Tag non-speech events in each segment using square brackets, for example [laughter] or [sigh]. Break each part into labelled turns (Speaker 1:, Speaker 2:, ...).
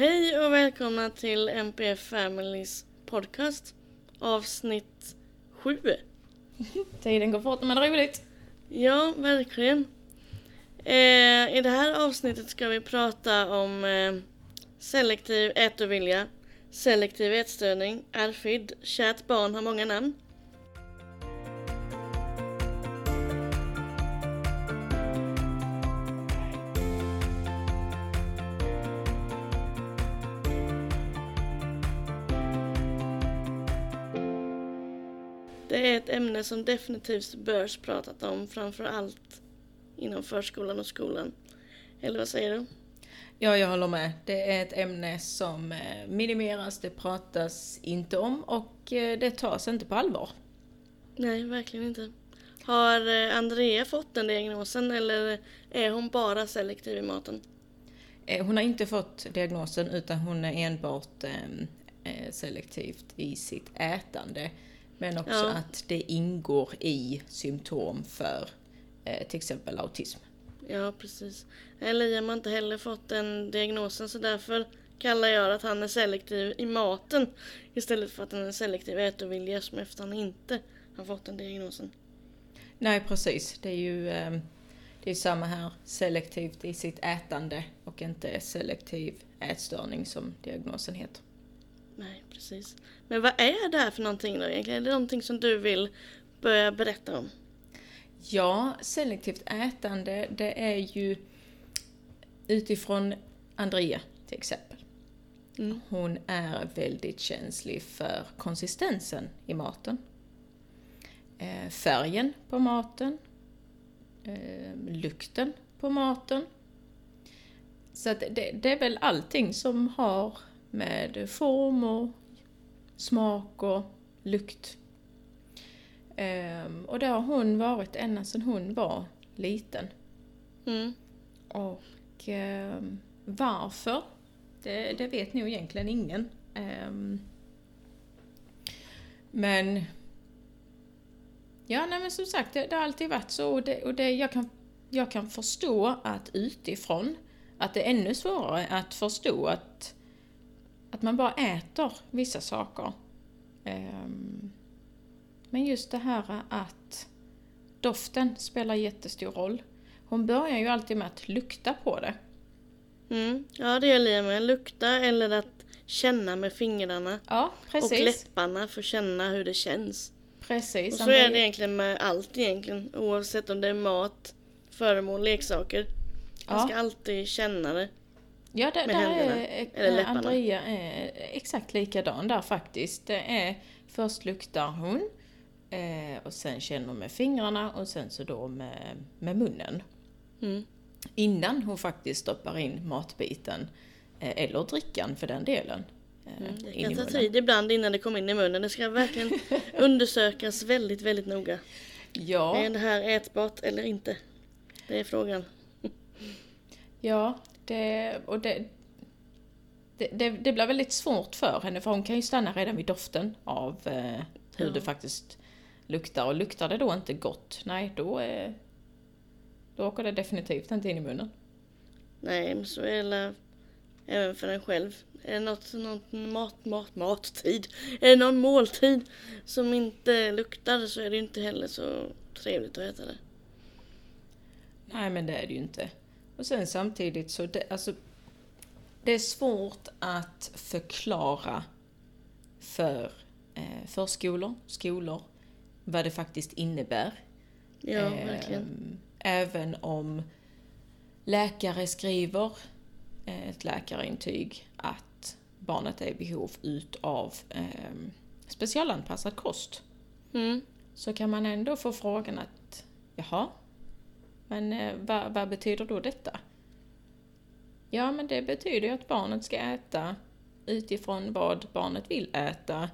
Speaker 1: Hej och välkomna till MPF Families podcast avsnitt 7. [laughs]
Speaker 2: Tiden går fort när man har roligt.
Speaker 1: Ja, verkligen. Eh, I det här avsnittet ska vi prata om eh, selektiv ätovilja, selektiv ätstörning, RFID, kärt barn har många namn. Ämne som definitivt börs pratat om framför allt inom förskolan och skolan. Eller vad säger du?
Speaker 2: Ja, jag håller med. Det är ett ämne som eh, minimeras, det pratas inte om och eh, det tas inte på allvar.
Speaker 1: Nej, verkligen inte. Har eh, Andrea fått den diagnosen eller är hon bara selektiv i maten?
Speaker 2: Hon har inte fått diagnosen utan hon är enbart selektivt i sitt ätande. Men också ja. att det ingår i symptom för eh, till exempel autism.
Speaker 1: Ja, precis. Liam har inte heller fått den diagnosen så därför kallar jag att han är selektiv i maten istället för att han är selektiv i ätovilja som efter han inte har fått den diagnosen.
Speaker 2: Nej, precis. Det är ju eh, det är samma här. Selektivt i sitt ätande och inte selektiv ätstörning som diagnosen heter.
Speaker 1: Nej, precis. Men vad är det här för någonting då egentligen? Är det någonting som du vill börja berätta om?
Speaker 2: Ja, selektivt ätande det är ju utifrån Andrea till exempel. Mm. Hon är väldigt känslig för konsistensen i maten. Eh, färgen på maten. Eh, lukten på maten. Så det, det, är väl allting som har med form och smak och lukt. Um, och det har hon varit ända sedan hon var liten. Mm. Och um, varför? Det, det, vet nog egentligen ingen. Um, men Ja, nej men som sagt, det, det har alltid varit så och, det, och det, jag, kan, jag kan förstå att utifrån att det är ännu svårare att förstå att att man bara äter vissa saker. Um, men just det här att doften spelar jättestor roll. Hon börjar ju alltid med att lukta på det.
Speaker 1: Mm, ja, det gör Liam med. Lukta eller att känna med fingrarna.
Speaker 2: Ja, precis.
Speaker 1: Och läpparna för att känna hur det känns.
Speaker 2: Precis.
Speaker 1: Och så är det egentligen med allt egentligen. Oavsett om det är mat, föremål, leksaker. Man ja. ska alltid känna det.
Speaker 2: Ja, det, där är, eller Andrea är exakt likadan där faktiskt. Det är, först luktar hon eh, och sen känner hon med fingrarna och sen så då med, med munnen. Mm. Innan hon faktiskt stoppar in matbiten, eh, eller drickan för den delen.
Speaker 1: Eh, mm, det kan ta tid ibland innan det kommer in i munnen. Det ska verkligen [laughs] undersökas väldigt, väldigt noga. Ja. Är det här ätbart eller inte? Det är frågan.
Speaker 2: Ja, det, och det, det, det, det, blir väldigt svårt för henne för hon kan ju stanna redan vid doften av eh, hur ja. det faktiskt luktar. Och luktar det då inte gott, nej då, är, då åker det definitivt inte in i munnen.
Speaker 1: Nej, men så är det även för en själv. Är det något, något mat, mat, mattid, är det någon måltid som inte luktar så är det inte heller så trevligt att äta det.
Speaker 2: Nej men det är det ju inte. Och sen samtidigt så, det, alltså, det är svårt att förklara för eh, förskolor, skolor, vad det faktiskt innebär.
Speaker 1: Ja, eh, verkligen.
Speaker 2: Även om läkare skriver ett läkarintyg att barnet är i behov utav eh, specialanpassad kost. Mm. Så kan man ändå få frågan att, jaha, men eh, vad, vad betyder då detta? Ja, men det betyder ju att barnet ska äta utifrån vad barnet vill äta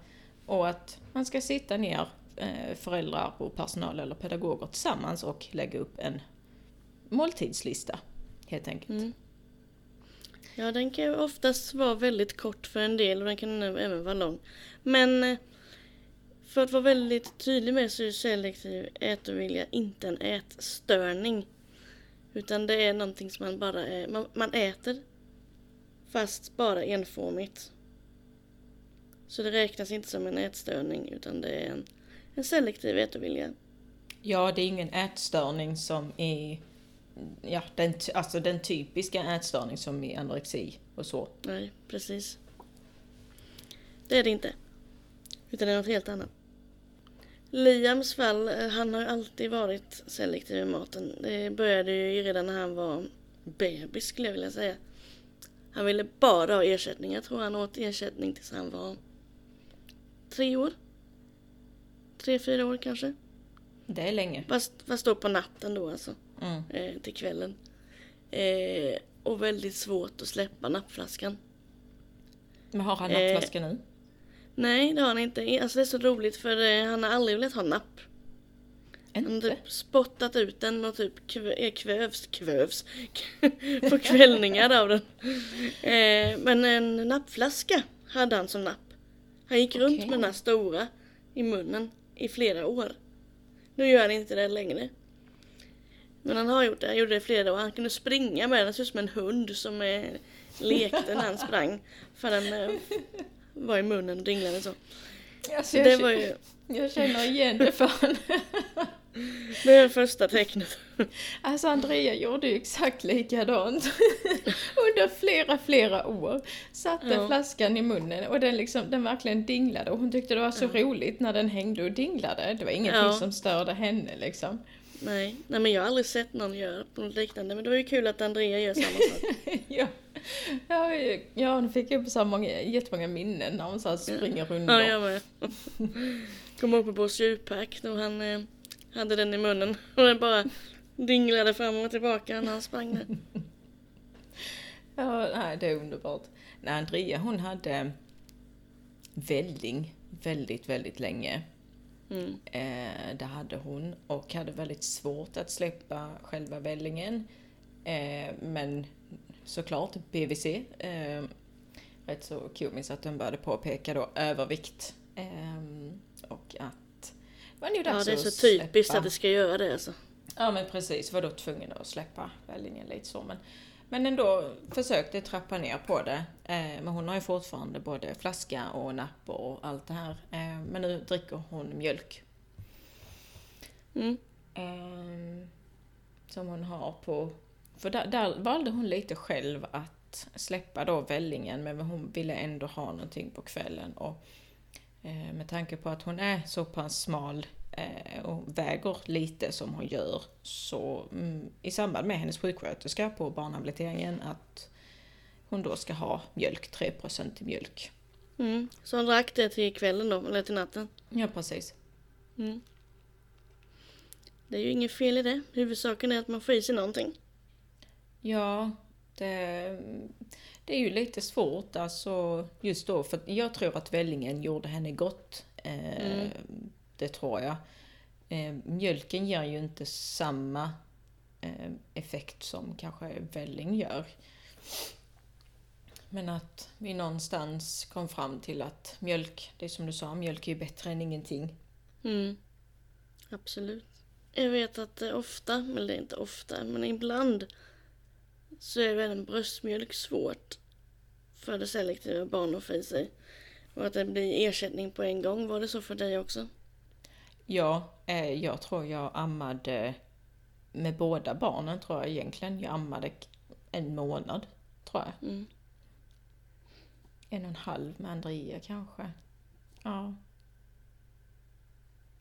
Speaker 2: och att man ska sitta ner, eh, föräldrar och personal eller pedagoger tillsammans och lägga upp en måltidslista, helt enkelt. Mm.
Speaker 1: Ja, den kan ju oftast vara väldigt kort för en del och den kan även vara lång. Men eh, för att vara väldigt tydlig med så är selektiv ätovilja inte en ätstörning. Utan det är någonting som man bara är, man, man äter fast bara enformigt. Så det räknas inte som en ätstörning utan det är en, en selektiv ätovilja.
Speaker 2: Ja, det är ingen ätstörning som är ja, den, alltså den typiska ätstörning som i anorexi och så.
Speaker 1: Nej, precis. Det är det inte. Utan det är något helt annat. Liams fall, eh, han har alltid varit selektiv i maten. Det började ju redan när han var bebis skulle jag vilja säga. Han ville bara ha ersättning. Jag tror han åt ersättning tills han var tre år. Tre, fyra år kanske.
Speaker 2: Det är länge.
Speaker 1: Fast, fast då på natten då alltså.
Speaker 2: Mm.
Speaker 1: Eh, till kvällen. Eh, och väldigt svårt att släppa nappflaskan.
Speaker 2: Men har han
Speaker 1: Eh,
Speaker 2: nappflaska nu?
Speaker 1: Nej, det har han inte. Alltså det är så roligt för eh, han har aldrig velat ha napp. Han har
Speaker 2: Inte?
Speaker 1: typ spottat ut den och typ kv- eh, kvövs, kvövs, [laughs] på kvällningar av den. Eh, men en nappflaska hade han som napp. Han gick runt med den här stora i munnen i flera år. Nu gör han inte det längre. Men han har gjort det, han gjorde det i flera år. Han kunde springa med den, såg ut som en hund som eh, lekte när han sprang. För den eh, var i munnen och dinglade så.
Speaker 2: Alltså,
Speaker 1: det var ju
Speaker 2: jag känner igen det fan. [laughs]
Speaker 1: det är första tecknet.
Speaker 2: Alltså Andrea gjorde ju exakt likadant. [laughs] Under flera, flera år. Satte
Speaker 1: Ja.
Speaker 2: flaskan i munnen och den liksom, den verkligen dinglade och hon tyckte det var så roligt när den hängde och dinglade. Det var ingenting
Speaker 1: Ja.
Speaker 2: som störde henne liksom.
Speaker 1: Nej, nej men jag har aldrig sett någon göra på något liknande. Men det var ju kul att Andrea gör samma sak. [laughs]
Speaker 2: ja. Ja, ja, hon fick upp så många, jättemånga minnen när hon så springer runt.
Speaker 1: Ja, jag med. [laughs] Kommer ihåg på Boss djurpark då han eh, hade den i munnen. Och den bara dinglade fram och tillbaka när han sprang där. [laughs]
Speaker 2: Ja, nej, det är underbart. Nej, Andrea hon hade välling väldigt, väldigt länge.
Speaker 1: Mm.
Speaker 2: Eh, det hade hon och hade väldigt svårt att släppa själva vällingen. Eh, men såklart BVC. Eh, rätt så komiskt att de började påpeka då övervikt. Eh, och att det var nog
Speaker 1: Ja,
Speaker 2: dags
Speaker 1: det är
Speaker 2: att
Speaker 1: så typiskt att det ska göra det alltså.
Speaker 2: Ja men precis, var då tvungen att släppa vällingen lite så. Men, men ändå försökte trappa ner på det. Eh, men hon har ju fortfarande både flaska och napp och allt det här. Eh, men nu dricker hon mjölk.
Speaker 1: Mm.
Speaker 2: Eh, som hon har på... För där, där valde hon lite själv att släppa då vällingen men hon ville ändå ha någonting på kvällen. Och med tanke på att hon är så pass smal och väger lite som hon gör så mm, i samband med hennes sjuksköterska på barnhabiliteringen att hon då ska ha mjölk, 3% i mjölk.
Speaker 1: Mm. Så han drack det till kvällen då, eller till natten.
Speaker 2: Ja precis.
Speaker 1: Mm. Det är ju inget fel i det. Huvudsaken är att man får i sig någonting.
Speaker 2: Ja, det, det är ju lite svårt alltså just då för jag tror att vällingen gjorde henne gott. Eh,
Speaker 1: Mm.
Speaker 2: Det tror jag. Eh, mjölken ger ju inte samma eh, effekt som kanske välling gör. Men att vi någonstans kom fram till att mjölk, det är som du sa, mjölk är ju bättre än ingenting.
Speaker 1: Mm. Absolut. Jag vet att det ofta, eller det är inte ofta, men ibland så är även bröstmjölk svårt för det selektiva barn att få i sig. Och att det blir ersättning på en gång. Var det så för dig också?
Speaker 2: Ja, eh, jag tror jag ammade med båda barnen tror jag egentligen. Jag ammade en månad, tror jag.
Speaker 1: Mm.
Speaker 2: En och en halv med Andrea kanske. Ja.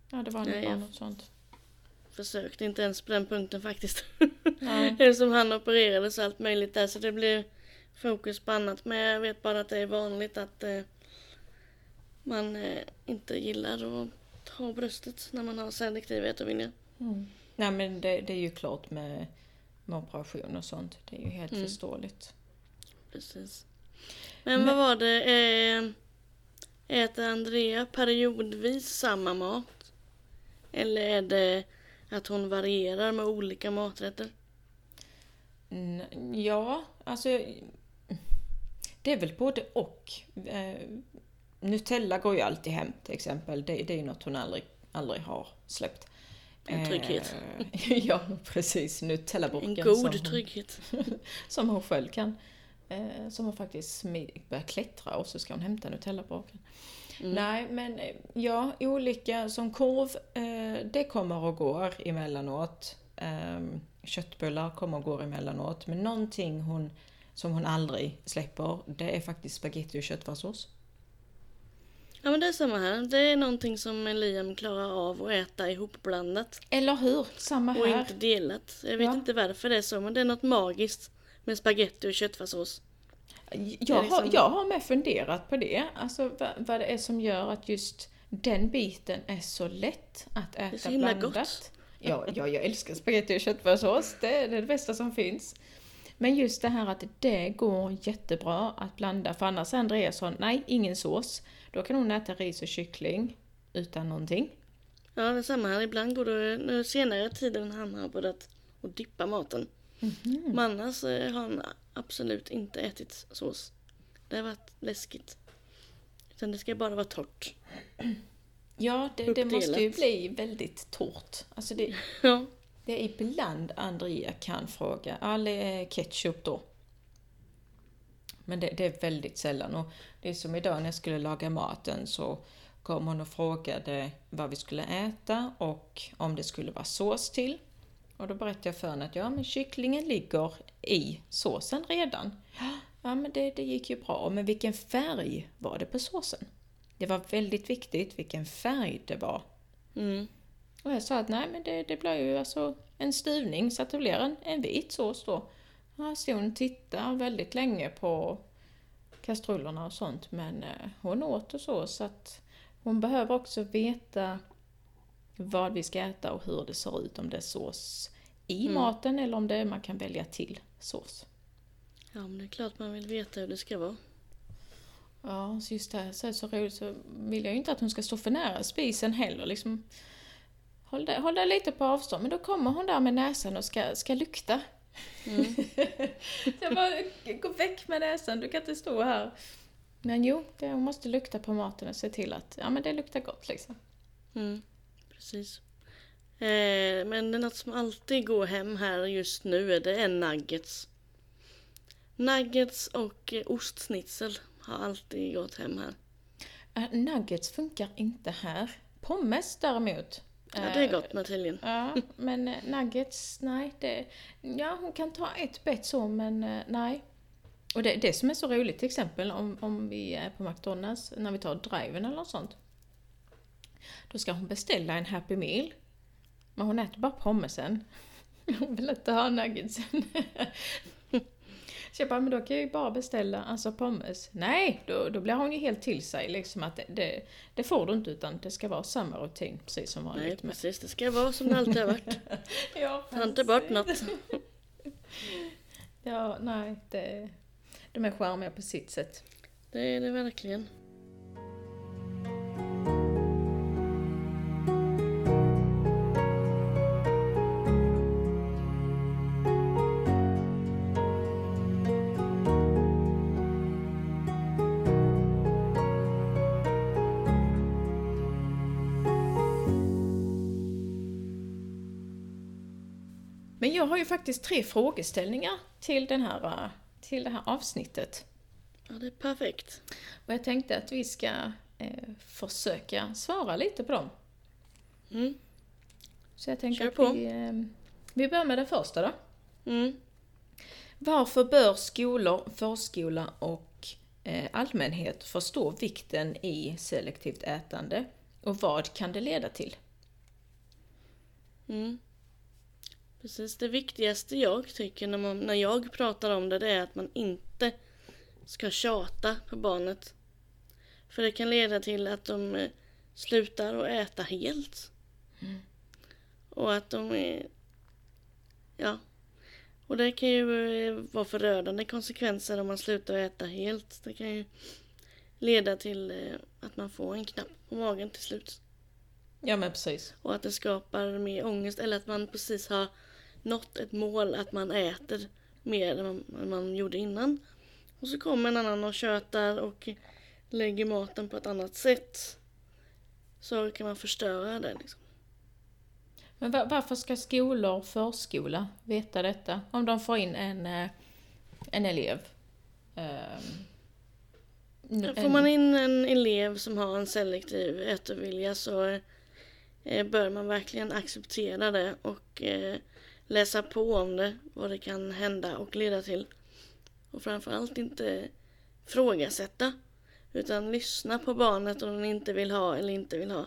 Speaker 2: Ja, det var
Speaker 1: Nej,
Speaker 2: något sånt.
Speaker 1: Försökte inte ens på den punkten faktiskt. [laughs] Eftersom han opererades och allt möjligt där så det blev fokus på annat. Men jag vet bara att det är vanligt att eh, man eh, inte gillar att ha bröstet när man har selektiv ätovilja.
Speaker 2: Mm. Nej, men det, det är ju klart med, med operation och sånt. Det är ju helt
Speaker 1: Mm.
Speaker 2: förståeligt.
Speaker 1: Precis. Men,
Speaker 2: Men-
Speaker 1: vad var det? Eh, äter Andrea periodvis samma mat? Eller är det att hon varierar med olika maträtter?
Speaker 2: Mm, ja, alltså... Det är väl både och. Eh, Nutella går ju alltid hem till exempel. Det, det är ju något hon aldrig, aldrig har släppt.
Speaker 1: En trygghet.
Speaker 2: Eh, [laughs] ja, precis. Nutella-burken
Speaker 1: En
Speaker 2: som
Speaker 1: god
Speaker 2: hon,
Speaker 1: trygghet. [laughs]
Speaker 2: som hon själv kan Eh, som hon faktiskt börjar klättra och så ska hon hämta Nutellabaken. Nej, men eh, ja, olika som korv, eh, det kommer och går emellanåt. Eh, köttbullar kommer och går emellanåt. Men någonting hon, som hon aldrig släpper, det är faktiskt spaghetti och köttfärssås.
Speaker 1: Ja men det är samma här. Det är någonting som Liam klarar av att äta ihopblandat.
Speaker 2: Eller hur? Samma
Speaker 1: Och
Speaker 2: här.
Speaker 1: inte delat. Jag vet
Speaker 2: Ja.
Speaker 1: inte varför det är så men det är något magiskt med spaghetti och köttfärssås.
Speaker 2: Jag,
Speaker 1: liksom-
Speaker 2: har, jag har med funderat på det, alltså vad, vad det är som gör att just den biten är så lätt att äta
Speaker 1: så himla
Speaker 2: blandat.
Speaker 1: gott.
Speaker 2: Ja, ja, jag älskar spagetti och köttfärssås, det är det bästa som finns. Men just det här att det går jättebra att blanda, för annars är Andreasson, nej, ingen sås. Då kan hon äta ris och kyckling utan någonting.
Speaker 1: Ja det är samma här. Ibland går det nu senare tiden han har börjat att dippa maten.
Speaker 2: Mhm.
Speaker 1: Men annars eh, har han absolut inte ätit sås. Det har varit läskigt. Utan det ska bara vara torrt.
Speaker 2: Ja, det, det måste ju bli väldigt torrt. Alltså det,
Speaker 1: Ja.
Speaker 2: Det är ibland Andrea kan fråga, all ketchup då? Men det, det är väldigt sällan och det är som idag när jag skulle laga maten så kom hon och frågade vad vi skulle äta och om det skulle vara sås till. Och då berättade jag för henne att ja men kycklingen ligger i såsen redan. Ja men det, det gick ju bra, men vilken färg var det på såsen? Det var väldigt viktigt vilken färg det var
Speaker 1: Mm.
Speaker 2: och jag sa att nej men det, det blir ju alltså en stuvning så att det blir en, en vit sås då. Ja, så hon tittar väldigt länge på kastrullerna och sånt men eh, hon åt och så så att hon behöver också veta vad vi ska äta och hur det ser ut, om det är sås i
Speaker 1: Mm.
Speaker 2: maten eller om det är man kan välja till sås.
Speaker 1: ja men det är klart man vill veta hur det ska vara.
Speaker 2: Ja, så just det här så, så roligt så vill jag ju inte att hon ska stå för nära spisen heller. Liksom, håll dig lite på avstånd, men då kommer hon där med näsan och ska, ska lukta.
Speaker 1: Mm. [laughs]
Speaker 2: Jag bara, gå väck med näsan, du kan inte stå här. Men jo, hon måste lukta på maten och se till att ja, men det luktar gott liksom.
Speaker 1: Mm. Precis. Eh, men det är något som alltid går hem här just nu det är nuggets. Nuggets och eh, ostsnitzel har alltid gått hem här.
Speaker 2: Äh, nuggets funkar inte här. Pommes däremot.
Speaker 1: Ja, det är gott med tydligen.
Speaker 2: Ja, men eh, nuggets, nej. Det, ja, hon kan ta ett bett så, men eh, nej. Och det, det som är så roligt till exempel om, om vi är på McDonalds, när vi tar driven eller något sånt. Då ska hon beställa en Happy Meal. Men hon äter bara pommesen. [laughs] Hon vill inte ha nuggetsen. Så jag bara, men då kan jag ju bara beställa alltså pommes. Nej, då, då blir hon ju helt till sig liksom att det, det, det får du inte utan det ska vara samma rutin precis som vanligt.
Speaker 1: Nej, precis. Det ska vara som det alltid har varit. [laughs]
Speaker 2: Ja,
Speaker 1: Ta inte bort något.
Speaker 2: Ja, nej, det, de är charmiga på sitt sätt.
Speaker 1: Det är det verkligen.
Speaker 2: Jag har ju faktiskt tre frågeställningar till, den här, äh, till det här avsnittet.
Speaker 1: Ja, det är perfekt.
Speaker 2: Och jag tänkte att vi ska eh, försöka svara lite på dem.
Speaker 1: Mm.
Speaker 2: Så jag tänker
Speaker 1: Kör
Speaker 2: att
Speaker 1: på.
Speaker 2: vi, eh, vi börjar med den första då.
Speaker 1: Mm.
Speaker 2: Varför bör skolor, förskola och eh, allmänhet förstå vikten i selektivt ätande? Och vad kan det leda till?
Speaker 1: Mm. Precis, det viktigaste jag tycker när, man, när jag pratar om det, det är att man inte ska tjata på barnet. För det kan leda till att de eh, slutar att äta helt. Och att de är... Ja. Och det kan ju eh, vara förödande konsekvenser om man slutar äta helt. Det kan ju leda till eh, att man får en knapp på magen till slut.
Speaker 2: Ja men precis.
Speaker 1: Och att det skapar mer ångest eller att man precis har nått ett mål att man äter mer än man, man gjorde innan. Och så kommer en annan och tjötar och lägger maten på ett annat sätt. Så kan man förstöra det liksom.
Speaker 2: Men va- varför ska skolor och förskola veta detta? Om de får in en, eh, en elev Um,
Speaker 1: Får man in en elev som har en selektiv ätovilja så eh, bör man verkligen acceptera det och eh, läsa på om det, vad det kan hända och leda till. Och framförallt inte frågasätta utan lyssna på barnet om den inte vill ha eller inte vill ha.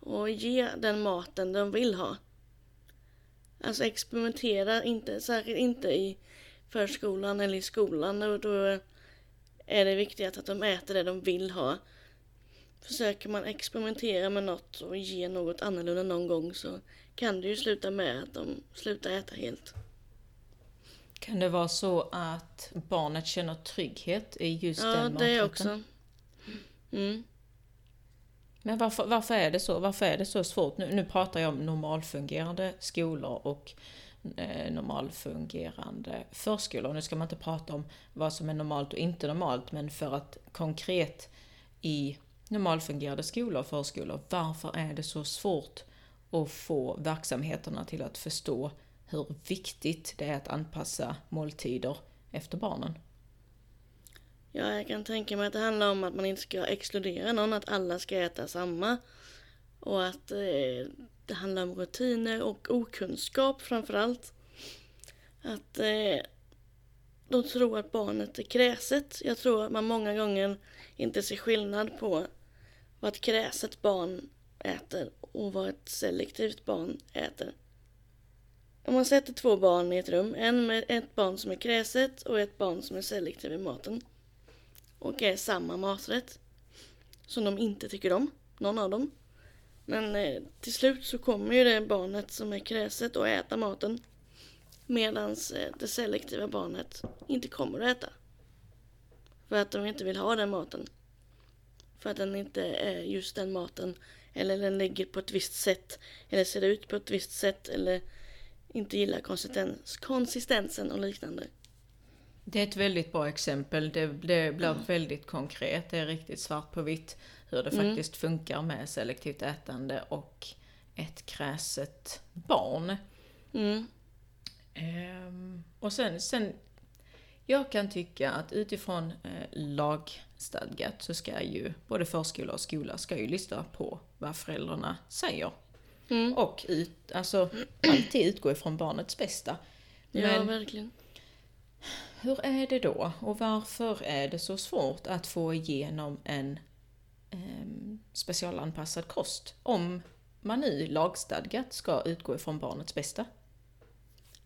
Speaker 1: Och ge den maten de vill ha. Alltså experimentera inte, särskilt inte i förskolan eller i skolan. Och då är det viktigt att de äter det de vill ha. Försöker man experimentera med något och ge något annorlunda någon gång så kan det ju sluta med att de slutar äta helt.
Speaker 2: Kan det vara så att barnet känner trygghet i just
Speaker 1: ja,
Speaker 2: den maträtten?
Speaker 1: Ja, det också. Mm.
Speaker 2: Men varför, varför, är det så? Varför är det så svårt? Nu, nu pratar jag om normalfungerande skolor och eh, normalfungerande förskolor. Nu ska man inte prata om vad som är normalt och inte normalt, men för att konkret i normalfungerande skolor och förskolor, varför är det så svårt att få verksamheterna till att förstå hur viktigt det är att anpassa måltider efter barnen?
Speaker 1: Ja, jag kan tänka mig att det handlar om att man inte ska exkludera någon, att alla ska äta samma. Och att eh, det handlar om rutiner och okunskap framförallt. Att eh, de tror att barnet är kräset. Jag tror att man många gånger inte ser skillnad på vad ett kräset barn äter och vad ett selektivt barn äter. Om man sätter två barn i ett rum, en med ett barn som är kräset och ett barn som är selektiv i maten och är samma maträtt som de inte tycker om, någon av dem. Men eh, till slut så kommer ju det barnet som är kräset att äta maten medan eh, det selektiva barnet inte kommer att äta. För att de inte vill ha den maten. För att den inte är just den maten eller den ligger på ett visst sätt eller ser ut på ett visst sätt eller inte gillar konsistens, konsistensen och liknande.
Speaker 2: Det är ett väldigt bra exempel. Det, det blir mm. väldigt konkret. Det är riktigt svart på vitt hur det mm. faktiskt funkar med selektivt ätande och ett kräset barn.
Speaker 1: Mm.
Speaker 2: Ehm, och sen, sen, jag kan tycka att utifrån eh, lagstadgat så ska ju både förskola och skola ska ju lyssna på vad föräldrarna säger.
Speaker 1: Mm.
Speaker 2: Och ut, alltså, alltid utgå ifrån barnets bästa.
Speaker 1: Men, ja, verkligen.
Speaker 2: Hur är det då? Och varför är det så svårt att få igenom en eh, specialanpassad kost? Om man nu lagstadgat ska utgå ifrån barnets bästa?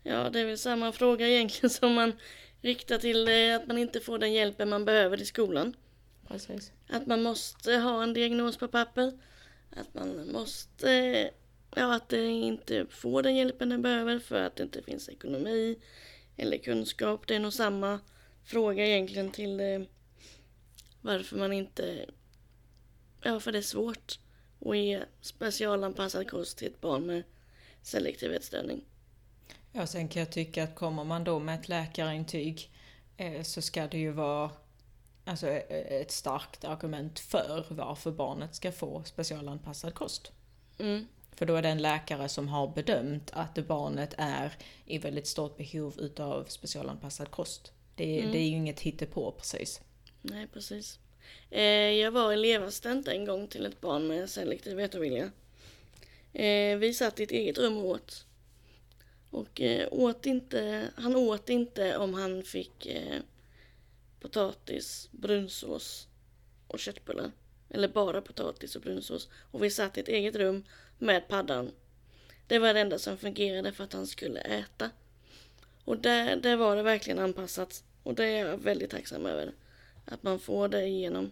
Speaker 1: Ja, det är väl samma fråga egentligen [laughs] som man riktar till eh, att man inte får den hjälpen man behöver i skolan.
Speaker 2: Precis.
Speaker 1: Att man måste ha en diagnos på papper. Att man måste, ja att det inte får den hjälpen den behöver för att det inte finns ekonomi eller kunskap. Det är nog samma fråga egentligen till eh, varför man inte... Ja, för det är svårt att ge specialanpassad kost till ett barn med selektiv ätstörning.
Speaker 2: Ja, sen kan jag tycka att kommer man då med ett läkarintyg eh, så ska det ju vara alltså, eh, ett starkt argument för varför barnet ska få specialanpassad kost.
Speaker 1: Mm.
Speaker 2: För då är det en läkare som har bedömt att barnet är i väldigt stort behov utav specialanpassad kost. Det, mm. det är ju inget hittepå precis.
Speaker 1: Nej, precis. Eh, jag var elevassistent en gång till ett barn med selektiv vetevilja. Eh, vi satt i ett eget rum och åt. Och eh, åt inte, han åt inte om han fick eh, potatis, brunsås och köttbullar. Eller bara potatis och brunsås. Och vi satt i ett eget rum med paddan. Det var det enda som fungerade för att han skulle äta. Och där, där var det verkligen anpassat. Och det är jag väldigt tacksam över. Att man får det igenom.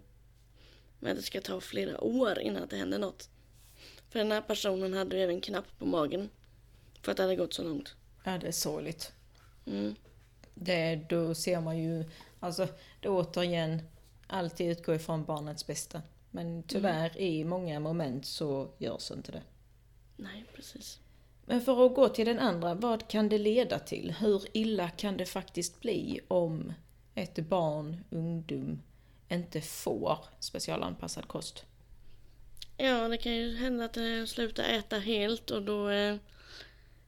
Speaker 1: Men det ska ta flera år innan det händer något. För den här personen hade ju även knapp på magen. För att det hade gått så långt.
Speaker 2: Ja, det är sorgligt.
Speaker 1: Mm.
Speaker 2: Det, då ser man ju, alltså det återigen, alltid utgå ifrån barnets bästa. Men tyvärr mm. i många moment så görs inte det.
Speaker 1: Nej, precis.
Speaker 2: Men för att gå till den andra, vad kan det leda till? Hur illa kan det faktiskt bli om ett barn, ungdom, inte får specialanpassad kost?
Speaker 1: Ja, det kan ju hända att det slutar äta helt och då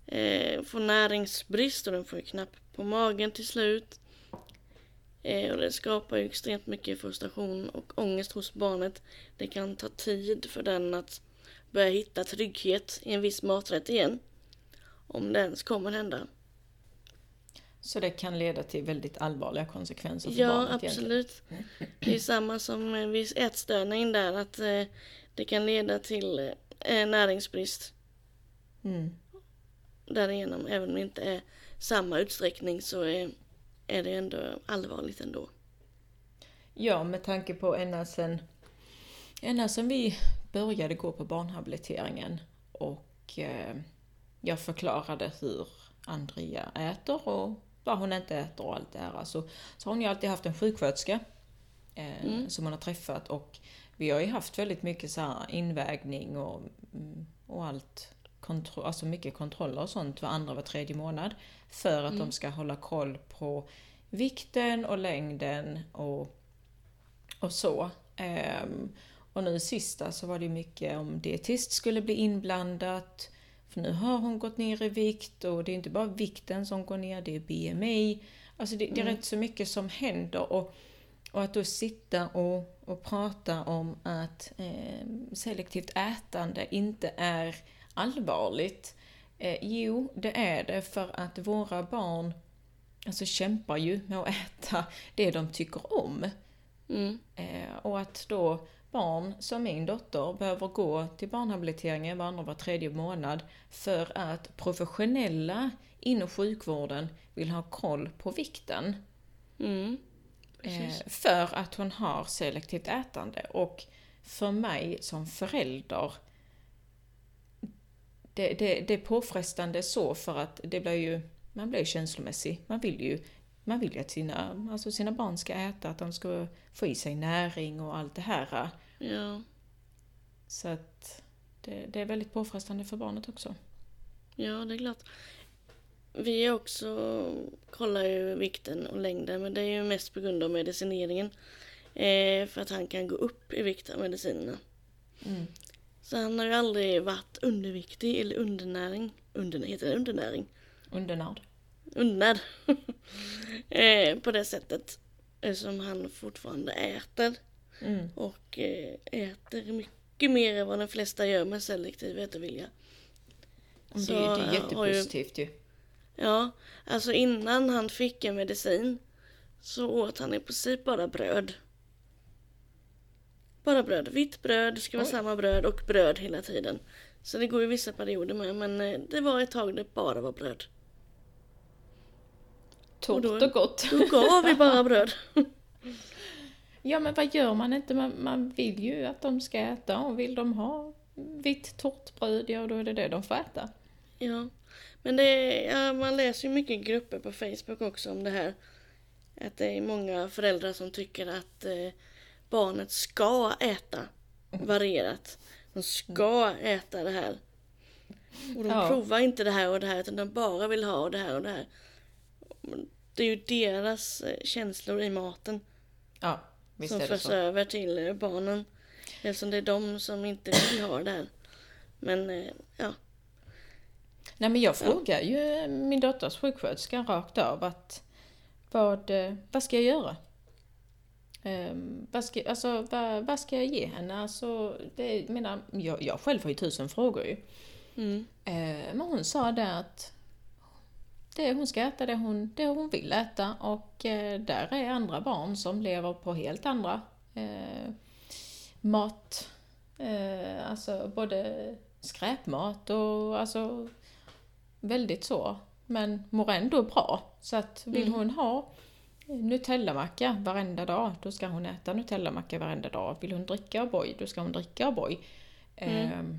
Speaker 1: eh, får näringsbrist och den får knapp på magen till slut. Eh, och det skapar ju extremt mycket frustration och ångest hos barnet. Det kan ta tid för den att börja hitta trygghet i en viss maträtt igen. Om det ens kommer hända.
Speaker 2: Så det kan leda till väldigt allvarliga konsekvenser för
Speaker 1: Ja,
Speaker 2: barnet
Speaker 1: absolut. Det är samma som vid ätstörning där att eh, det kan leda till eh, näringsbrist.
Speaker 2: Mm.
Speaker 1: Därigenom, även om det inte är samma utsträckning så är, är det ändå allvarligt ändå.
Speaker 2: Ja, med tanke på ända sen, ända sen vi började gå på barnhabiliteringen och eh, jag förklarade hur Andrea äter och vad hon inte äter och allt det här. Alltså, så har hon ju alltid haft en sjuksköterska eh,
Speaker 1: Mm.
Speaker 2: som hon har träffat och vi har ju haft väldigt mycket så invägning och, mm, och allt. Kontro- alltså mycket kontroller och sånt var andra var tredje månad. För att de ska hålla koll på vikten och längden och, och så. Ehm, och nu sista så var det mycket om dietist skulle bli inblandat. För nu har hon gått ner i vikt och det är inte bara vikten som går ner, det är BMI. Alltså det, det är rätt så mycket som händer. Och, och att då sitta och, och prata om att eh, selektivt ätande inte är allvarligt. Eh, jo, det är det för att våra barn alltså, kämpar ju med att äta det de tycker om.
Speaker 1: Mm.
Speaker 2: Eh, och att då barn som min dotter behöver gå till barnhabiliteringen var andra var tredje månad för att professionella inom sjukvården vill ha koll på vikten.
Speaker 1: Mm.
Speaker 2: Eh, för att hon har selektivt ätande. Och för mig som förälder, det, det, det är påfrestande så för att det blir ju, man blir ju känslomässig. Man vill ju, man vill ju att sina, alltså sina barn ska äta, att de ska få i sig näring och allt det här.
Speaker 1: Ja.
Speaker 2: Så att det, det är väldigt påfrestande för barnet också.
Speaker 1: ja, det är klart. Vi också kollar ju vikten och längden men det är ju mest på grund av medicineringen. Eh, för att han kan gå upp i vikt av medicinerna.
Speaker 2: Mm.
Speaker 1: Så han har ju aldrig varit underviktig eller undernäring. Under, heter det undernäring?
Speaker 2: Undernärd.
Speaker 1: Undernärd. [laughs] eh, på det sättet. Eftersom han fortfarande äter.
Speaker 2: Mm.
Speaker 1: Och eh, äter mycket mer än vad de flesta gör med selektiv ätvilja.
Speaker 2: Det,
Speaker 1: Så,
Speaker 2: det är
Speaker 1: eh, har ju-
Speaker 2: jättepositivt ju.
Speaker 1: Ja, alltså innan han fick en medicin så åt han i princip bara bröd. Bara bröd. Vitt bröd, det ska vara
Speaker 2: Oj.
Speaker 1: samma bröd och bröd hela tiden. Så det går ju vissa perioder med men eh, det var ett tag det bara var bröd.
Speaker 2: Torrt
Speaker 1: då-
Speaker 2: och gott.
Speaker 1: Då gav vi bara bröd. [laughs]
Speaker 2: Ja men vad gör man inte? Man, man vill ju att de ska äta och vill de ha vitt torrt bröd, ja då är det det de får äta.
Speaker 1: Ja, men det är, ja, man läser ju mycket grupper på Facebook också om det här. Att det är många föräldrar som tycker att eh, barnet ska äta varierat. De ska äta det här. Och de
Speaker 2: Ja.
Speaker 1: provar inte det här och det här utan de bara vill ha det här och det här. Det är ju deras eh, känslor i maten
Speaker 2: Ja, visst
Speaker 1: som
Speaker 2: är det
Speaker 1: förs
Speaker 2: så.
Speaker 1: över till eh, barnen. Eftersom det är de som inte vill ha det här. Men eh, ja,
Speaker 2: Nej men jag frågar ju min dotters sjuksköterska rakt av att vad, vad ska jag göra? Ehm, vad, ska, alltså, vad, vad ska jag ge henne? Alltså, det, jag, menar, jag, jag själv har ju tusen frågor ju.
Speaker 1: mm,
Speaker 2: Eh, men hon sa det att det, hon ska äta det hon, det hon vill äta och eh, där är andra barn som lever på helt andra eh, mat, eh, alltså både skräpmat och alltså väldigt så, men mår ändå bra. Så att vill
Speaker 1: Mm.
Speaker 2: hon ha Nutellamacka varenda dag, då ska hon äta Nutellamacka varenda dag. Vill hon dricka O'boy, då ska hon dricka O'boy.
Speaker 1: Mm.
Speaker 2: Ehm,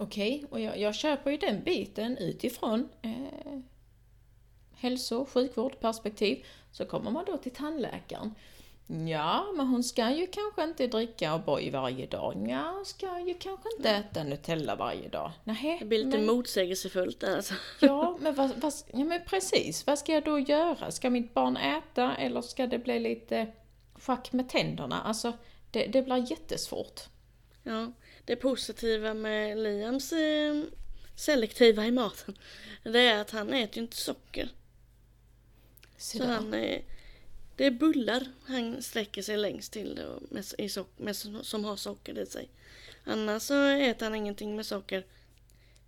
Speaker 2: Okej, och jag, jag köper ju den biten utifrån eh, hälso och sjukvårdperspektiv. Så kommer man då till tandläkaren. Ja, men hon ska ju kanske inte dricka O'boy varje dag. Ja, hon ska ju kanske inte äta Nutella varje dag. Nähä,
Speaker 1: det blir lite
Speaker 2: men,
Speaker 1: motsägelsefullt där alltså.
Speaker 2: Ja, [laughs] men, vad, vad, ja, men precis. Vad ska jag då göra? Ska mitt barn äta eller ska det bli lite schack med tänderna? Alltså, det, det blir jättesvårt.
Speaker 1: Ja, det positiva med Liams eh, selektiva i maten, det är att han äter ju inte socker.
Speaker 2: Så
Speaker 1: Så han, eh, Det är bullar han sträcker sig längst till med, i sock, med, som har socker i sig. Annars så äter han ingenting med socker.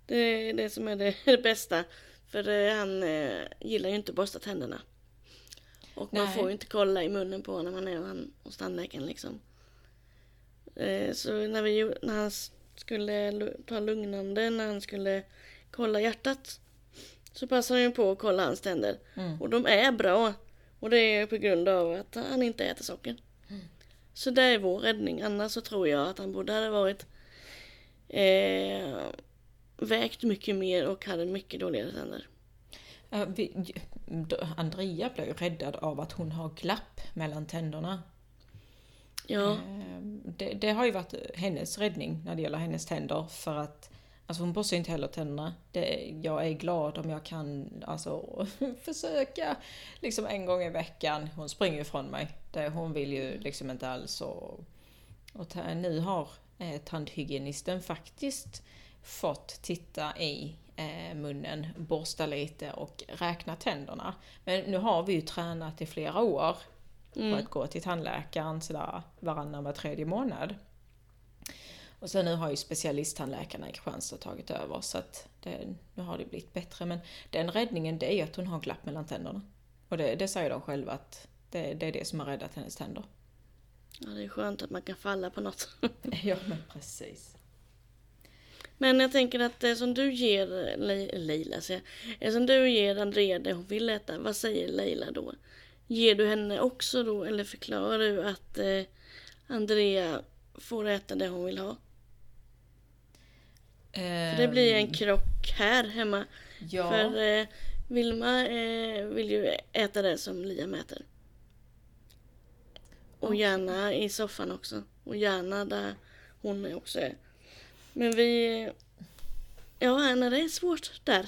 Speaker 1: Det är det som är det, [laughs] det bästa. För eh, han eh, gillar ju inte att borsta tänderna. Och man
Speaker 2: Nej.
Speaker 1: får ju inte kolla i munnen på när man är han- hos tandläkaren liksom. Eh, så när, vi, när han skulle ta lugnande, när han skulle kolla hjärtat. Så passade han ju på att kolla hans tänder.
Speaker 2: Mm.
Speaker 1: Och de är bra. Och det är på grund av att han inte äter socker. Så det är vår räddning. Annars så tror jag att han borde ha varit eh, vägt mycket mer och hade mycket dåligare tänder.
Speaker 2: Ja, vi, Andrea blir ju räddad av att hon har glapp mellan tänderna.
Speaker 1: Ja,
Speaker 2: Ehm, Det, det har ju varit hennes räddning när det gäller hennes tänder för att Alltså hon borstar inte heller tänderna. Det, jag är glad om jag kan alltså, [laughs] försöka liksom en gång i veckan. Hon springer ifrån mig. Det, hon vill ju liksom inte alls. Och, och nu har eh, tandhygienisten faktiskt fått titta i eh, munnen, borsta lite och räkna tänderna. Men nu har vi ju tränat i flera år på att gå till tandläkaren sådär varannan, var tredje månad. Och sen nu har ju specialisttandläkarna i Kristianstad tagit över så att det, nu har det blivit bättre. Men den räddningen det är ju att hon har glapp mellan tänderna. Och det, det säger de själva att det, det är det som har räddat hennes tänder.
Speaker 1: ja, det är skönt att man kan falla på något. [laughs]
Speaker 2: ja men precis.
Speaker 1: Men jag tänker att det som du ger Le- Leila, säger jag. Som du ger Andrea det hon vill äta, vad säger Leila då? Ger du henne också då, eller förklarar du att eh, Andrea får äta det hon vill ha? För det blir en krock här hemma.
Speaker 2: Ehm, Ja,
Speaker 1: För eh, Vilma eh, vill ju äta det som Liam äter. Och
Speaker 2: Okej.
Speaker 1: gärna i soffan också. Och gärna där hon också är. Men vi... Ja, nej, det är svårt där.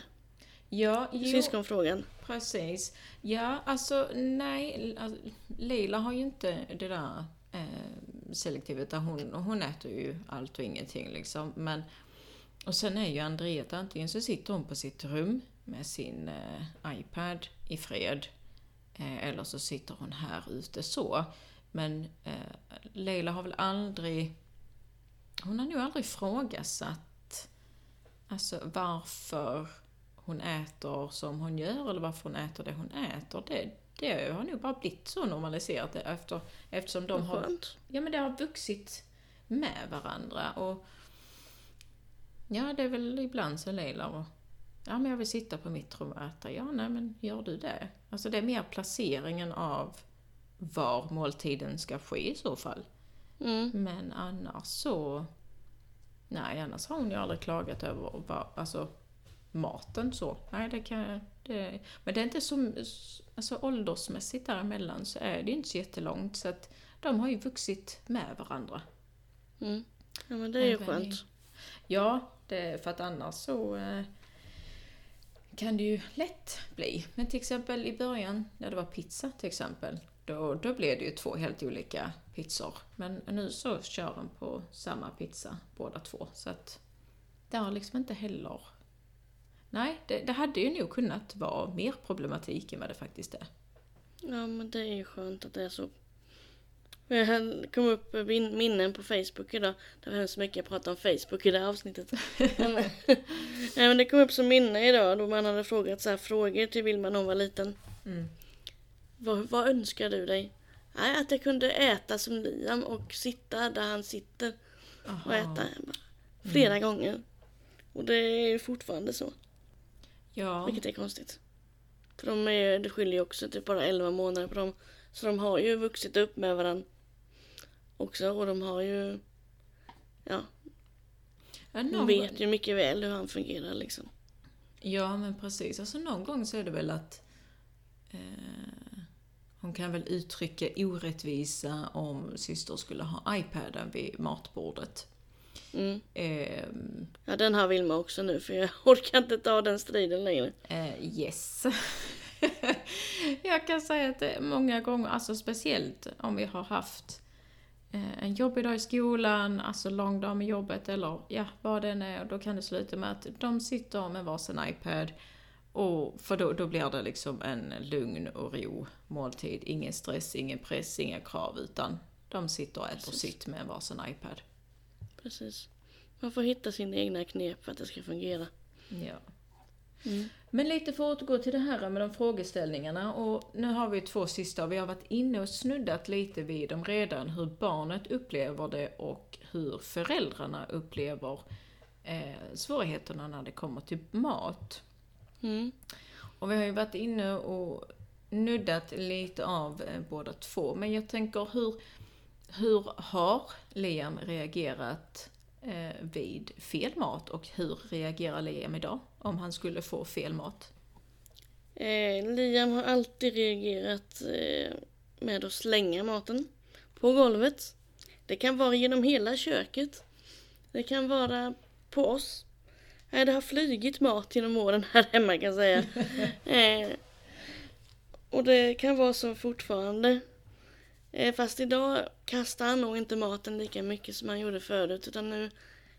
Speaker 2: ja jo,
Speaker 1: Syskonfrågan.
Speaker 2: precis. Ja, alltså nej, alltså, Leila har ju inte det där eh, selektivet där hon, hon äter ju allt och ingenting liksom. Men, och sen är ju Andrea, att antingen så sitter hon på sitt rum med sin eh, iPad i fred. Eh, eller så sitter hon här ute så. Men eh, Leila har väl aldrig... Hon har nog aldrig ifrågasatt alltså, varför hon äter som hon gör eller varför hon äter det hon äter. Det, det har nog bara blivit så normaliserat efter, eftersom de har. Ja men det har vuxit med varandra och Ja det är väl ibland så Leila och Ja men jag vill sitta på mitt rum och äta. Ja nej men gör du det? Alltså det är mer placeringen av var måltiden ska ske i så fall.
Speaker 1: Mm.
Speaker 2: Men annars så... Nej, annars har hon ju aldrig klagat över vad, alltså, maten så. Nej, det kan det, Men det är inte så... Alltså åldersmässigt däremellan så är det ju inte så jättelångt så att de har ju vuxit med varandra.
Speaker 1: Mm. Ja, men det är ju
Speaker 2: Även i-
Speaker 1: skönt.
Speaker 2: Ja, det, för att annars så eh, kan det ju lätt bli. Men till exempel i början när det var pizza till exempel, då, då blev det ju två helt olika pizzor. Men nu så kör de på samma pizza båda två. Så att det har liksom inte heller... Nej, det, det hade ju nog kunnat vara mer problematik än vad det faktiskt är.
Speaker 1: Ja, men det är ju skönt att det är så. Jag hade- kom upp min- minnen på Facebook idag. Det var hemskt mycket jag pratade om Facebook i det här avsnittet. [laughs] men, nej, men det kom upp som minne idag då man hade frågat så här frågor till Vilma när hon var liten.
Speaker 2: Mm.
Speaker 1: Vad, vad önskar du dig? Nej, att jag kunde äta som Liam och sitta där han sitter och
Speaker 2: Aha.
Speaker 1: äta flera gånger. Och det är ju fortfarande så,
Speaker 2: Ja,
Speaker 1: vilket är konstigt. För de är, det skiljer ju också typ bara 11 månader på dem. Så de har ju vuxit upp med varandra också och de har ju, ja, de vet ju mycket väl hur han fungerar liksom.
Speaker 2: Ja, men precis. Alltså någon gång så är det väl att eh, hon kan väl uttrycka orättvisa om syster skulle ha iPaden vid matbordet.
Speaker 1: Mm.
Speaker 2: Eh,
Speaker 1: Ja, den har Vilma också nu för jag [laughs] orkar inte ta den striden längre.
Speaker 2: eh, yes. [laughs] Jag kan säga att det är många gånger, alltså speciellt om vi har haft en jobbig dag i skolan, alltså lång dag med jobbet eller ja, vad det än är. Och då kan det sluta med att de sitter med varsin iPad Och för då, då blir det liksom en lugn och ro måltid. Ingen stress, ingen press, inga krav utan de sitter och äter
Speaker 1: Precis.
Speaker 2: sitt med varsin iPad.
Speaker 1: Precis. Man får hitta sina egna knep för att det ska fungera.
Speaker 2: Ja.
Speaker 1: Mm.
Speaker 2: Men lite för att återgå till det här med de frågeställningarna och nu har vi två sista och vi har varit inne och snuddat lite vid dem redan, hur barnet upplever det och hur föräldrarna upplever eh, svårigheterna när det kommer till mat.
Speaker 1: Mm.
Speaker 2: Och vi har ju varit inne och nuddat lite av eh, båda två, men jag tänker hur, hur har Liam reagerat vid fel mat och hur reagerar Liam idag om han skulle få fel mat?
Speaker 1: Eh, Liam har alltid reagerat eh, med att slänga maten på golvet. Det kan vara genom hela köket. Det kan vara på oss. Nej, det har flygit mat genom åren här hemma kan jag säga. [laughs] eh, och det kan vara så fortfarande. Eh, fast idag kastar han nog inte maten lika mycket som han gjorde förut. Utan nu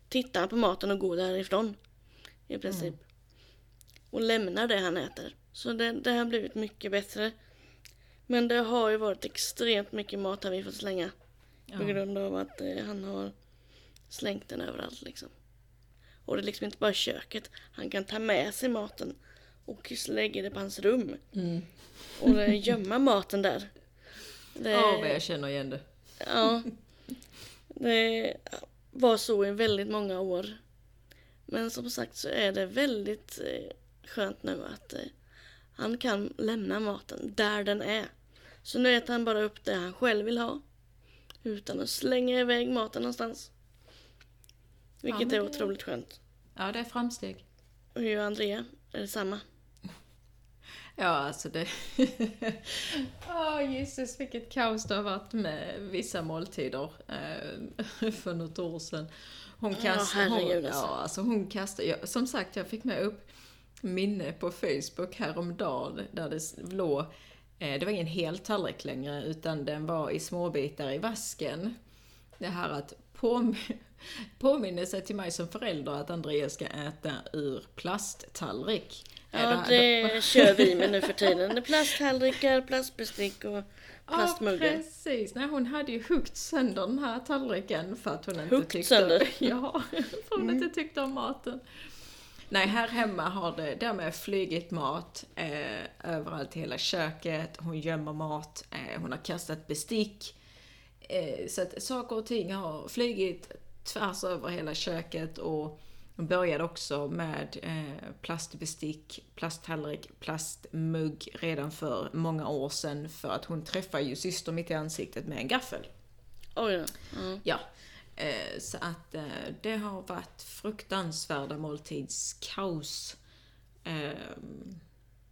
Speaker 1: tittar han på maten och går därifrån. I princip. Och lämnar det han äter. Så det, det har blivit mycket bättre. Men det har ju varit extremt mycket mat har vi fått slänga. På
Speaker 2: Ja.
Speaker 1: grund av att eh, han har slängt den överallt liksom. Och det är liksom inte bara köket. Han kan ta med sig maten och lägga det på hans rum.
Speaker 2: Mm.
Speaker 1: Och eh, gömma maten där. Det,
Speaker 2: Ja, vad jag känner igen det.
Speaker 1: ja, det var så i väldigt många år. Men som sagt så är det väldigt eh, skönt nu att eh, han kan lämna maten där den är. Så nu äter han bara upp det han själv vill ha. Utan att slänga iväg maten någonstans. Vilket
Speaker 2: men
Speaker 1: är
Speaker 2: det-
Speaker 1: otroligt skönt.
Speaker 2: Ja, det är framsteg.
Speaker 1: Och hur gör Andrea? Är det samma?
Speaker 2: Ja, alltså det... [laughs] Åh Jesus, vilket kaos det har varit med vissa måltider eh, [laughs] för något år sedan. Hon kastade...
Speaker 1: herregud,
Speaker 2: hon,
Speaker 1: alltså.
Speaker 2: ja, alltså hon kastade... Jag, som sagt, jag fick med upp minne på Facebook häromdagen där det låg... Eh, det var ingen hel tallrik längre, utan den var i småbitar i vasken. Det här att påm påminnelse till mig som förälder att Andreas ska äta ur plasttallrik.
Speaker 1: Ja, det [laughs] kör vi med nu för [laughs] tiden. Plasttallrikar, plastbestick och plastmuggar.
Speaker 2: Ja, precis. Nej, hon hade ju huggit sönder den här tallriken för att hon inte tyckte...
Speaker 1: sönder? [laughs]
Speaker 2: Ja, för hon inte tyckte om maten. Nej, här hemma har det därmed flygit mat eh, överallt i hela köket. Hon gömmer mat, eh, hon har kastat bestick. Eh, så att saker och ting har flygit tvärs över hela köket och började också med eh, plastbestick, plasttallrik, plastmugg redan för många år sedan för att hon träffade ju syster mitt i ansiktet med en gaffel.
Speaker 1: Då. Ja.
Speaker 2: Ja, eh, så att eh, det har varit fruktansvärda måltidskaos.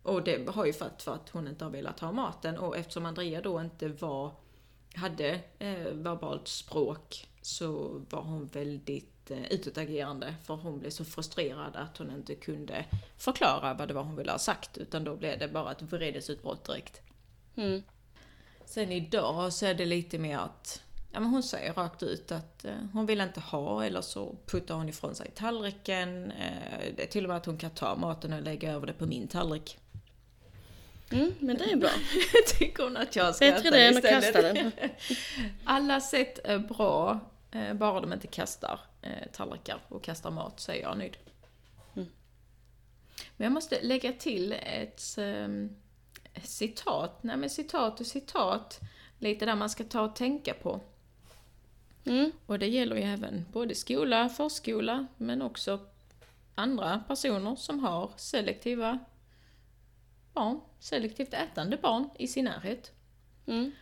Speaker 2: Och det har ju varit för att hon inte har velat ha maten och eftersom Andrea då inte var, hade verbalt språk så var hon väldigt eh, utåtagerande för hon blev så frustrerad att hon inte kunde förklara vad det var hon ville ha sagt utan då blev det bara ett vredesutbrott direkt.
Speaker 1: Mm.
Speaker 2: Sen idag så är det lite mer att ja, men hon säger rakt ut att eh, hon vill inte ha eller så puttar hon ifrån sig tallriken. Eh, det är till och med att hon kan ta maten och lägga över det på min tallrik.
Speaker 1: Mm, men det är bra. [laughs]
Speaker 2: Tycker hon att jag ska
Speaker 1: Bättre
Speaker 2: äta
Speaker 1: det än att
Speaker 2: istället.
Speaker 1: kasta den. [laughs]
Speaker 2: Alla sätt är bra, bara de inte kastar eh, tallrikar och kastar mat så är jag nöjd.
Speaker 1: Mm.
Speaker 2: Men jag måste lägga till ett ehm, citat, nej men citat och citat, lite där man ska ta och tänka på.
Speaker 1: Mm.
Speaker 2: Och det gäller ju även både skola, förskola, men också andra personer som har selektiva barn, selektivt ätande barn i sin närhet.
Speaker 1: Mm.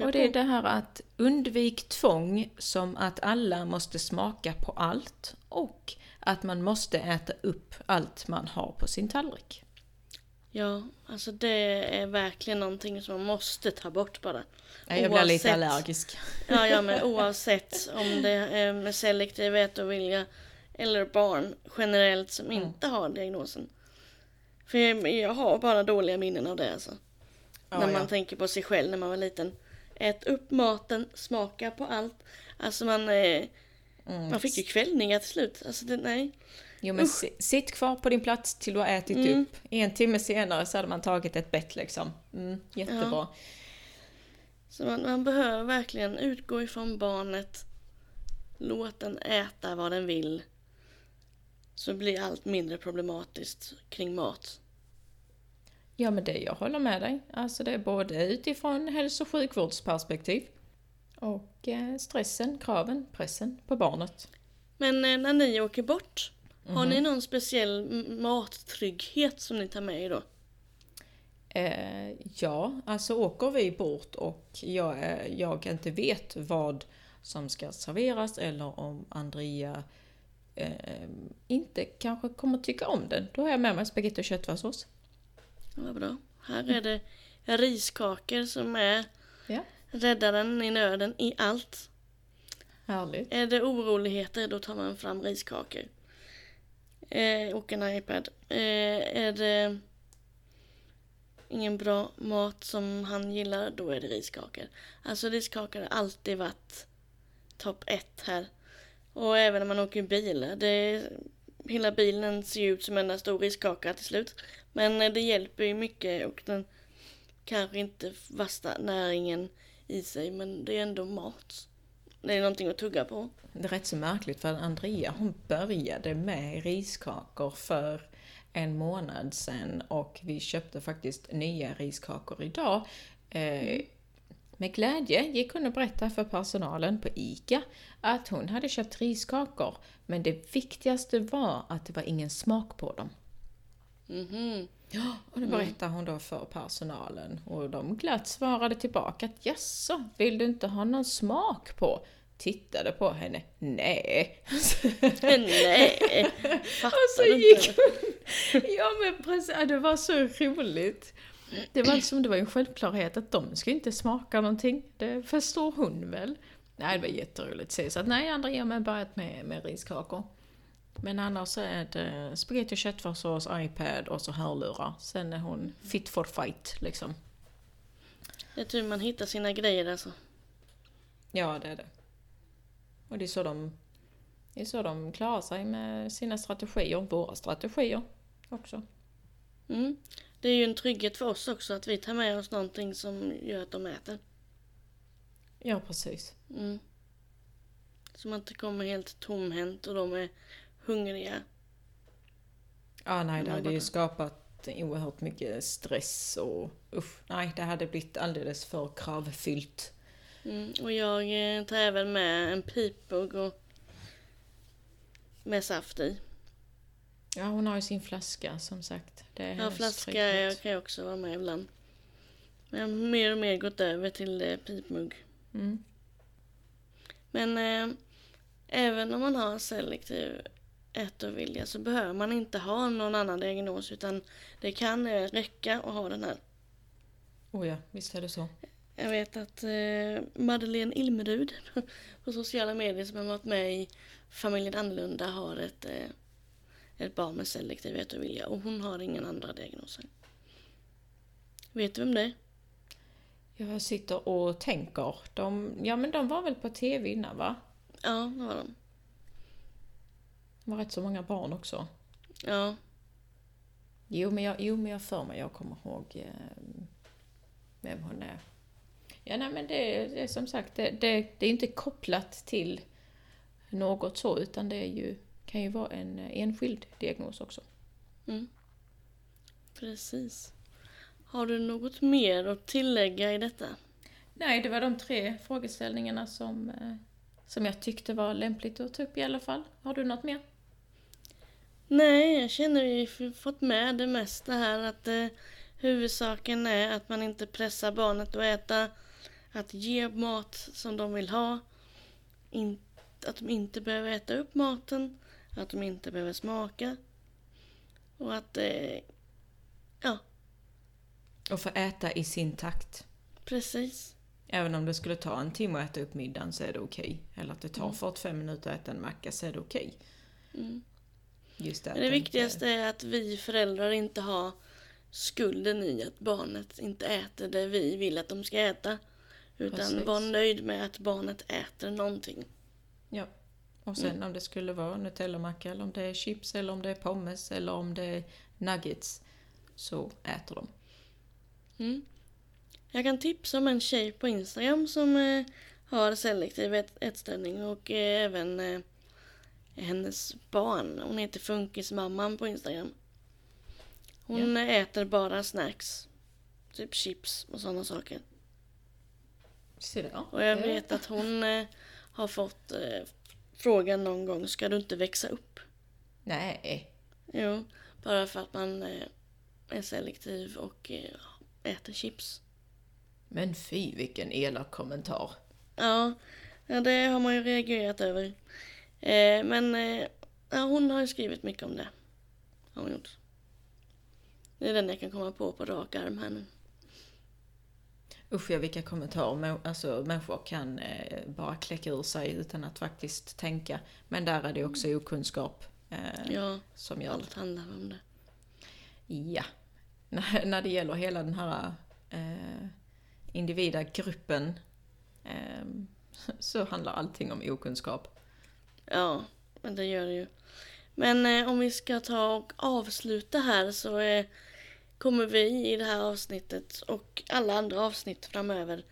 Speaker 2: Och det är det här att undvik tvång som att alla måste smaka på allt och att man måste äta upp allt man har på sin tallrik.
Speaker 1: Ja, alltså det är verkligen någonting som man måste ta bort bara.
Speaker 2: Ja, Jag blir lite allergisk.
Speaker 1: Ja, ja men [laughs] oavsett om det är med selektiv ätovilja eller barn generellt som
Speaker 2: Mm.
Speaker 1: inte har diagnosen. För jag, jag har bara dåliga minnen av det alltså.
Speaker 2: Ja,
Speaker 1: när man
Speaker 2: ja.
Speaker 1: tänker på sig själv när man var liten. Ät upp maten, smaka på allt. Alltså man, eh,
Speaker 2: Mm.
Speaker 1: man fick ju kvällningar till slut. Alltså det, nej.
Speaker 2: Jo men si- sitt kvar på din plats till du har ätit
Speaker 1: Mm.
Speaker 2: upp. En timme senare så hade man tagit ett bett liksom. Mm, jättebra.
Speaker 1: Så man, man behöver verkligen utgå ifrån barnet. Låt den äta vad den vill. Så blir allt mindre problematiskt kring mat.
Speaker 2: Ja men det, jag håller med dig. Alltså det är både utifrån hälso och sjukvårdsperspektiv och eh, stressen, kraven, pressen på barnet.
Speaker 1: Men eh, när ni åker bort, har ni någon speciell mattrygghet som ni tar med er då?
Speaker 2: Eh, ja, alltså åker vi bort och jag, jag inte vet vad som ska serveras eller om Andrea eh, inte kanske kommer tycka om den, då har jag med mig spagetti och köttfärssås.
Speaker 1: Vad bra. Här är det riskakor som är
Speaker 2: Ja,
Speaker 1: räddaren i nöden i allt.
Speaker 2: härligt.
Speaker 1: Är det oroligheter då tar man fram riskakor. Eh, och en iPad. Eh, är det ingen bra mat som han gillar, då är det riskakor. Alltså riskakor har alltid varit topp ett här. Och även när man åker bil. Det, hela bilen ser ut som en stor riskaka till slut. Men eh, det hjälper ju mycket och den kanske inte värsta näringen i sig men det är ändå mat. Det är någonting att tugga på.
Speaker 2: Det är rätt så märkligt för Andrea hon började med riskakor för en månad sedan och vi köpte faktiskt nya riskakor idag. Eh, med glädje gick hon och berättade för personalen på ICA att hon hade köpt riskakor men det viktigaste var att det var ingen smak på dem.
Speaker 1: Mhm.
Speaker 2: Ja, och det berättade hon då för personalen och de glatt svarade tillbaka att jaså, vill du inte ha någon smak på? Tittade på henne, nej. [laughs]
Speaker 1: Nej, [laughs]
Speaker 2: Och så gick hon. Ja men precis, det var så roligt. Det var som det var en självklarhet att de ska inte smaka någonting. Det förstår hon väl. Nej, det var jätteroligt att se. Så att nej, Andrea har börjat med, med riskakor. Men annars så är det spagetti och köttfärssås, iPad och så hörlurar. Sen är hon fit for fight liksom.
Speaker 1: Det är tur man hittar sina grejer alltså.
Speaker 2: Ja, det är det. Och det är så de, det är så de klarar sig med sina strategier, våra strategier också.
Speaker 1: Mm. Det är ju en trygghet för oss också att vi tar med oss någonting som gör att de äter.
Speaker 2: Ja, precis.
Speaker 1: Mm. Så man inte kommer helt tomhänt och de är hungriga.
Speaker 2: Ja, nej, det hade ju skapat oerhört mycket stress och usch, nej, det hade blivit alldeles för kravfyllt.
Speaker 1: Mm. Och jag eh, tar även med en pipmugg och med saft i.
Speaker 2: Ja, hon har ju sin flaska som sagt. Det är
Speaker 1: Ja, flaska jag kan ju också vara med ibland. Men jag har mer och mer gått över till eh, pipmugg.
Speaker 2: Mm.
Speaker 1: Men eh, även om man har selektiv ätovilja så behöver man inte ha någon annan diagnos utan det kan eh, räcka att ha den här.
Speaker 2: Oh ja, visst är det så.
Speaker 1: Jag vet att eh, Madeleine Ilmerud [laughs] på sociala medier som har varit med i Familjen Annorlunda har ett, eh, ett barn med selektiv ätovilja och hon har ingen andra diagnoser. Vet du vem det är?
Speaker 2: Jag sitter och tänker. De, ja, men de var väl på TV innan va?
Speaker 1: Ja, det var de.
Speaker 2: Det var rätt så många barn också.
Speaker 1: Ja,
Speaker 2: Jo, men jag, jo, men jag för mig, jag kommer ihåg eh, vem hon är. Ja, nej, men det, det är som sagt, det, det, det är inte kopplat till något så, utan det är ju, kan ju vara en eh, enskild diagnos också.
Speaker 1: mm. precis. Har du något mer att tillägga i detta?
Speaker 2: Nej, det var de tre frågeställningarna som, eh, som jag tyckte var lämpligt att ta upp i alla fall. Har du något mer?
Speaker 1: Nej, jag känner vi har fått med det mesta här. Att eh, huvudsaken är att man inte pressar barnet att äta. Att ge mat som de vill ha. In, att de inte behöver äta upp maten. Att de inte behöver smaka. Och att, eh, ja,
Speaker 2: Och få äta i sin takt.
Speaker 1: precis.
Speaker 2: Även om det skulle ta en timme att äta upp middagen så är det okej. Eller att det tar 45 minuter att äta en macka så är det okej.
Speaker 1: Mm.
Speaker 2: Just det,
Speaker 1: det
Speaker 2: inte-
Speaker 1: viktigaste är att vi föräldrar inte har skulden i att barnet inte äter det vi vill att de ska äta. Utan
Speaker 2: Precis.
Speaker 1: var nöjd med att barnet äter någonting.
Speaker 2: Ja, Och sen om det skulle vara Nutellamacka eller om det är chips eller om det är pommes eller om det är nuggets så äter de.
Speaker 1: Mm. Jag kan tipsa om en tjej på Instagram som eh, har selektiv ät- ätstörning och eh, även eh, hennes barn. Hon heter Funkismamman på Instagram. Hon eh, äter bara snacks. Typ chips och sådana saker. Och jag vet att hon eh, har fått eh, frågan någon gång, ska du inte växa upp?
Speaker 2: Nej.
Speaker 1: Jo, bara för att man eh, är selektiv och eh, äter chips.
Speaker 2: Men fy vilken elak kommentar.
Speaker 1: Ja, det har man ju reagerat över. Eh, men ja, hon har ju skrivit mycket om det. Har hon gjort. Det är den jag kan komma på på rak arm här nu.
Speaker 2: Usch ja, vilka kommentarer alltså, människor kan eh, bara kläcka ur sig utan att faktiskt tänka. Men där är det också okunskap eh,
Speaker 1: Ja,
Speaker 2: som gör
Speaker 1: allt handlar om det.
Speaker 2: Ja. När, [laughs] när det gäller hela den här eh, individa gruppen eh, [laughs] så handlar allting om okunskap.
Speaker 1: Ja, men det gör det ju. Men eh, om vi ska ta och avsluta här så eh, kommer vi i det här avsnittet och alla andra avsnitt framöver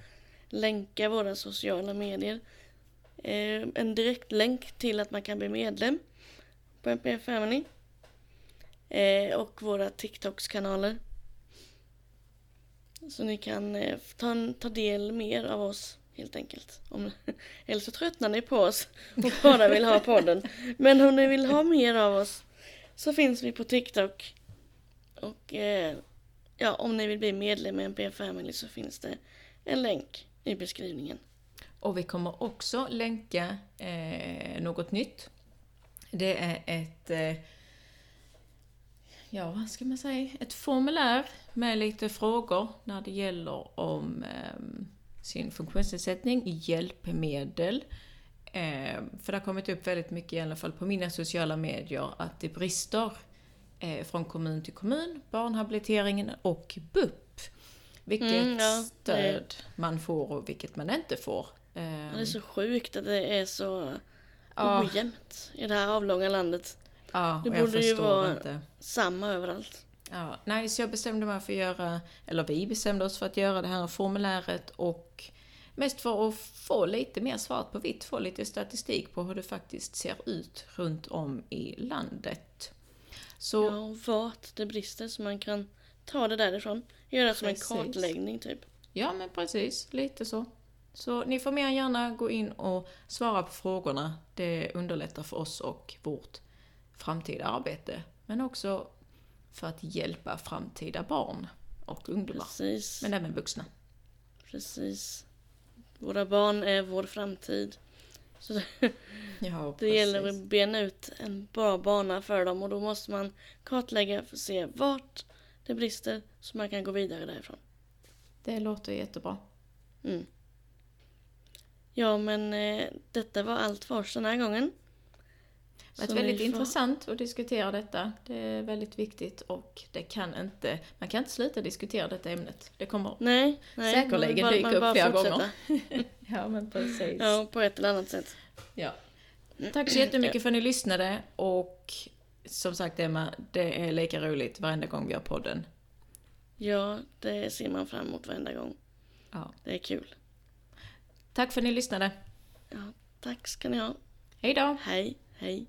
Speaker 1: länka våra sociala medier. Eh, en direktlänk till att man kan bli medlem på MPF Family. Eh, och våra TikToks-kanaler. Så ni kan eh, ta, ta del mer av oss helt enkelt. Om, [laughs] eller så tröttnar ni på oss och bara vill ha podden. Men om ni vill ha mer av oss så finns vi på TikTok. Och eh, ja, om ni vill bli medlem i MPF Family så finns det en länk i beskrivningen.
Speaker 2: Och vi kommer också länka eh, något nytt. Det är ett, eh, ja vad ska man säga, ett formulär med lite frågor när det gäller om eh, sin funktionsnedsättning, hjälpmedel. Eh, för det har kommit upp väldigt mycket, i alla fall på mina sociala medier, att det brister eh, från kommun till kommun, barnhabiliteringen och BUP. Vilket
Speaker 1: Mm, ja, det-
Speaker 2: stöd man får och vilket man inte får. Eh,
Speaker 1: Det är så sjukt att det är så
Speaker 2: Ja.
Speaker 1: ojämnt i det här avlånga landet.
Speaker 2: Ja,
Speaker 1: Det borde ju vara-
Speaker 2: inte.
Speaker 1: Samma överallt.
Speaker 2: Ja, nej, så jag bestämde mig för att göra, eller vi bestämde oss för att göra det här formuläret och mest för att få lite mer svart på vitt, få lite statistik på hur det faktiskt ser ut runt om i landet. Så
Speaker 1: Ja, vart det brister så man kan ta det därifrån. Göra som en
Speaker 2: Precis.
Speaker 1: kartläggning typ.
Speaker 2: Ja, men precis. Lite så. Så ni får mer än gärna gå in och svara på frågorna. Det underlättar för oss och vårt framtida arbete. Men också för att hjälpa framtida barn och ungdomar.
Speaker 1: Precis.
Speaker 2: Men även vuxna.
Speaker 1: Precis. Våra barn är vår framtid. Så [laughs] det,
Speaker 2: Ja,
Speaker 1: det gäller att bena ut en bra bana för dem och då måste man kartlägga för att se vart det brister så man kan gå vidare därifrån.
Speaker 2: Det låter jättebra.
Speaker 1: Mm. Ja men eh, detta var allt för oss den här gången.
Speaker 2: Det är väldigt
Speaker 1: får-
Speaker 2: intressant att diskutera detta. Det är väldigt viktigt och det kan inte, man kan inte sluta diskutera detta ämnet. Det kommer
Speaker 1: Nej, nej.
Speaker 2: Säkerligen
Speaker 1: man-
Speaker 2: dyka upp
Speaker 1: bara
Speaker 2: flera
Speaker 1: fortsätta. [laughs]
Speaker 2: Ja, men precis.
Speaker 1: Ja, på ett eller annat sätt.
Speaker 2: Ja. Tack så jättemycket för att ni lyssnade och som sagt Emma, det är lika roligt varenda gång vi har podden.
Speaker 1: Ja, det ser man fram emot varenda gång.
Speaker 2: Ja.
Speaker 1: Det är kul.
Speaker 2: Tack för att ni lyssnade.
Speaker 1: Ja, tack ska ni ha.
Speaker 2: Hej då!
Speaker 1: Hej, hej.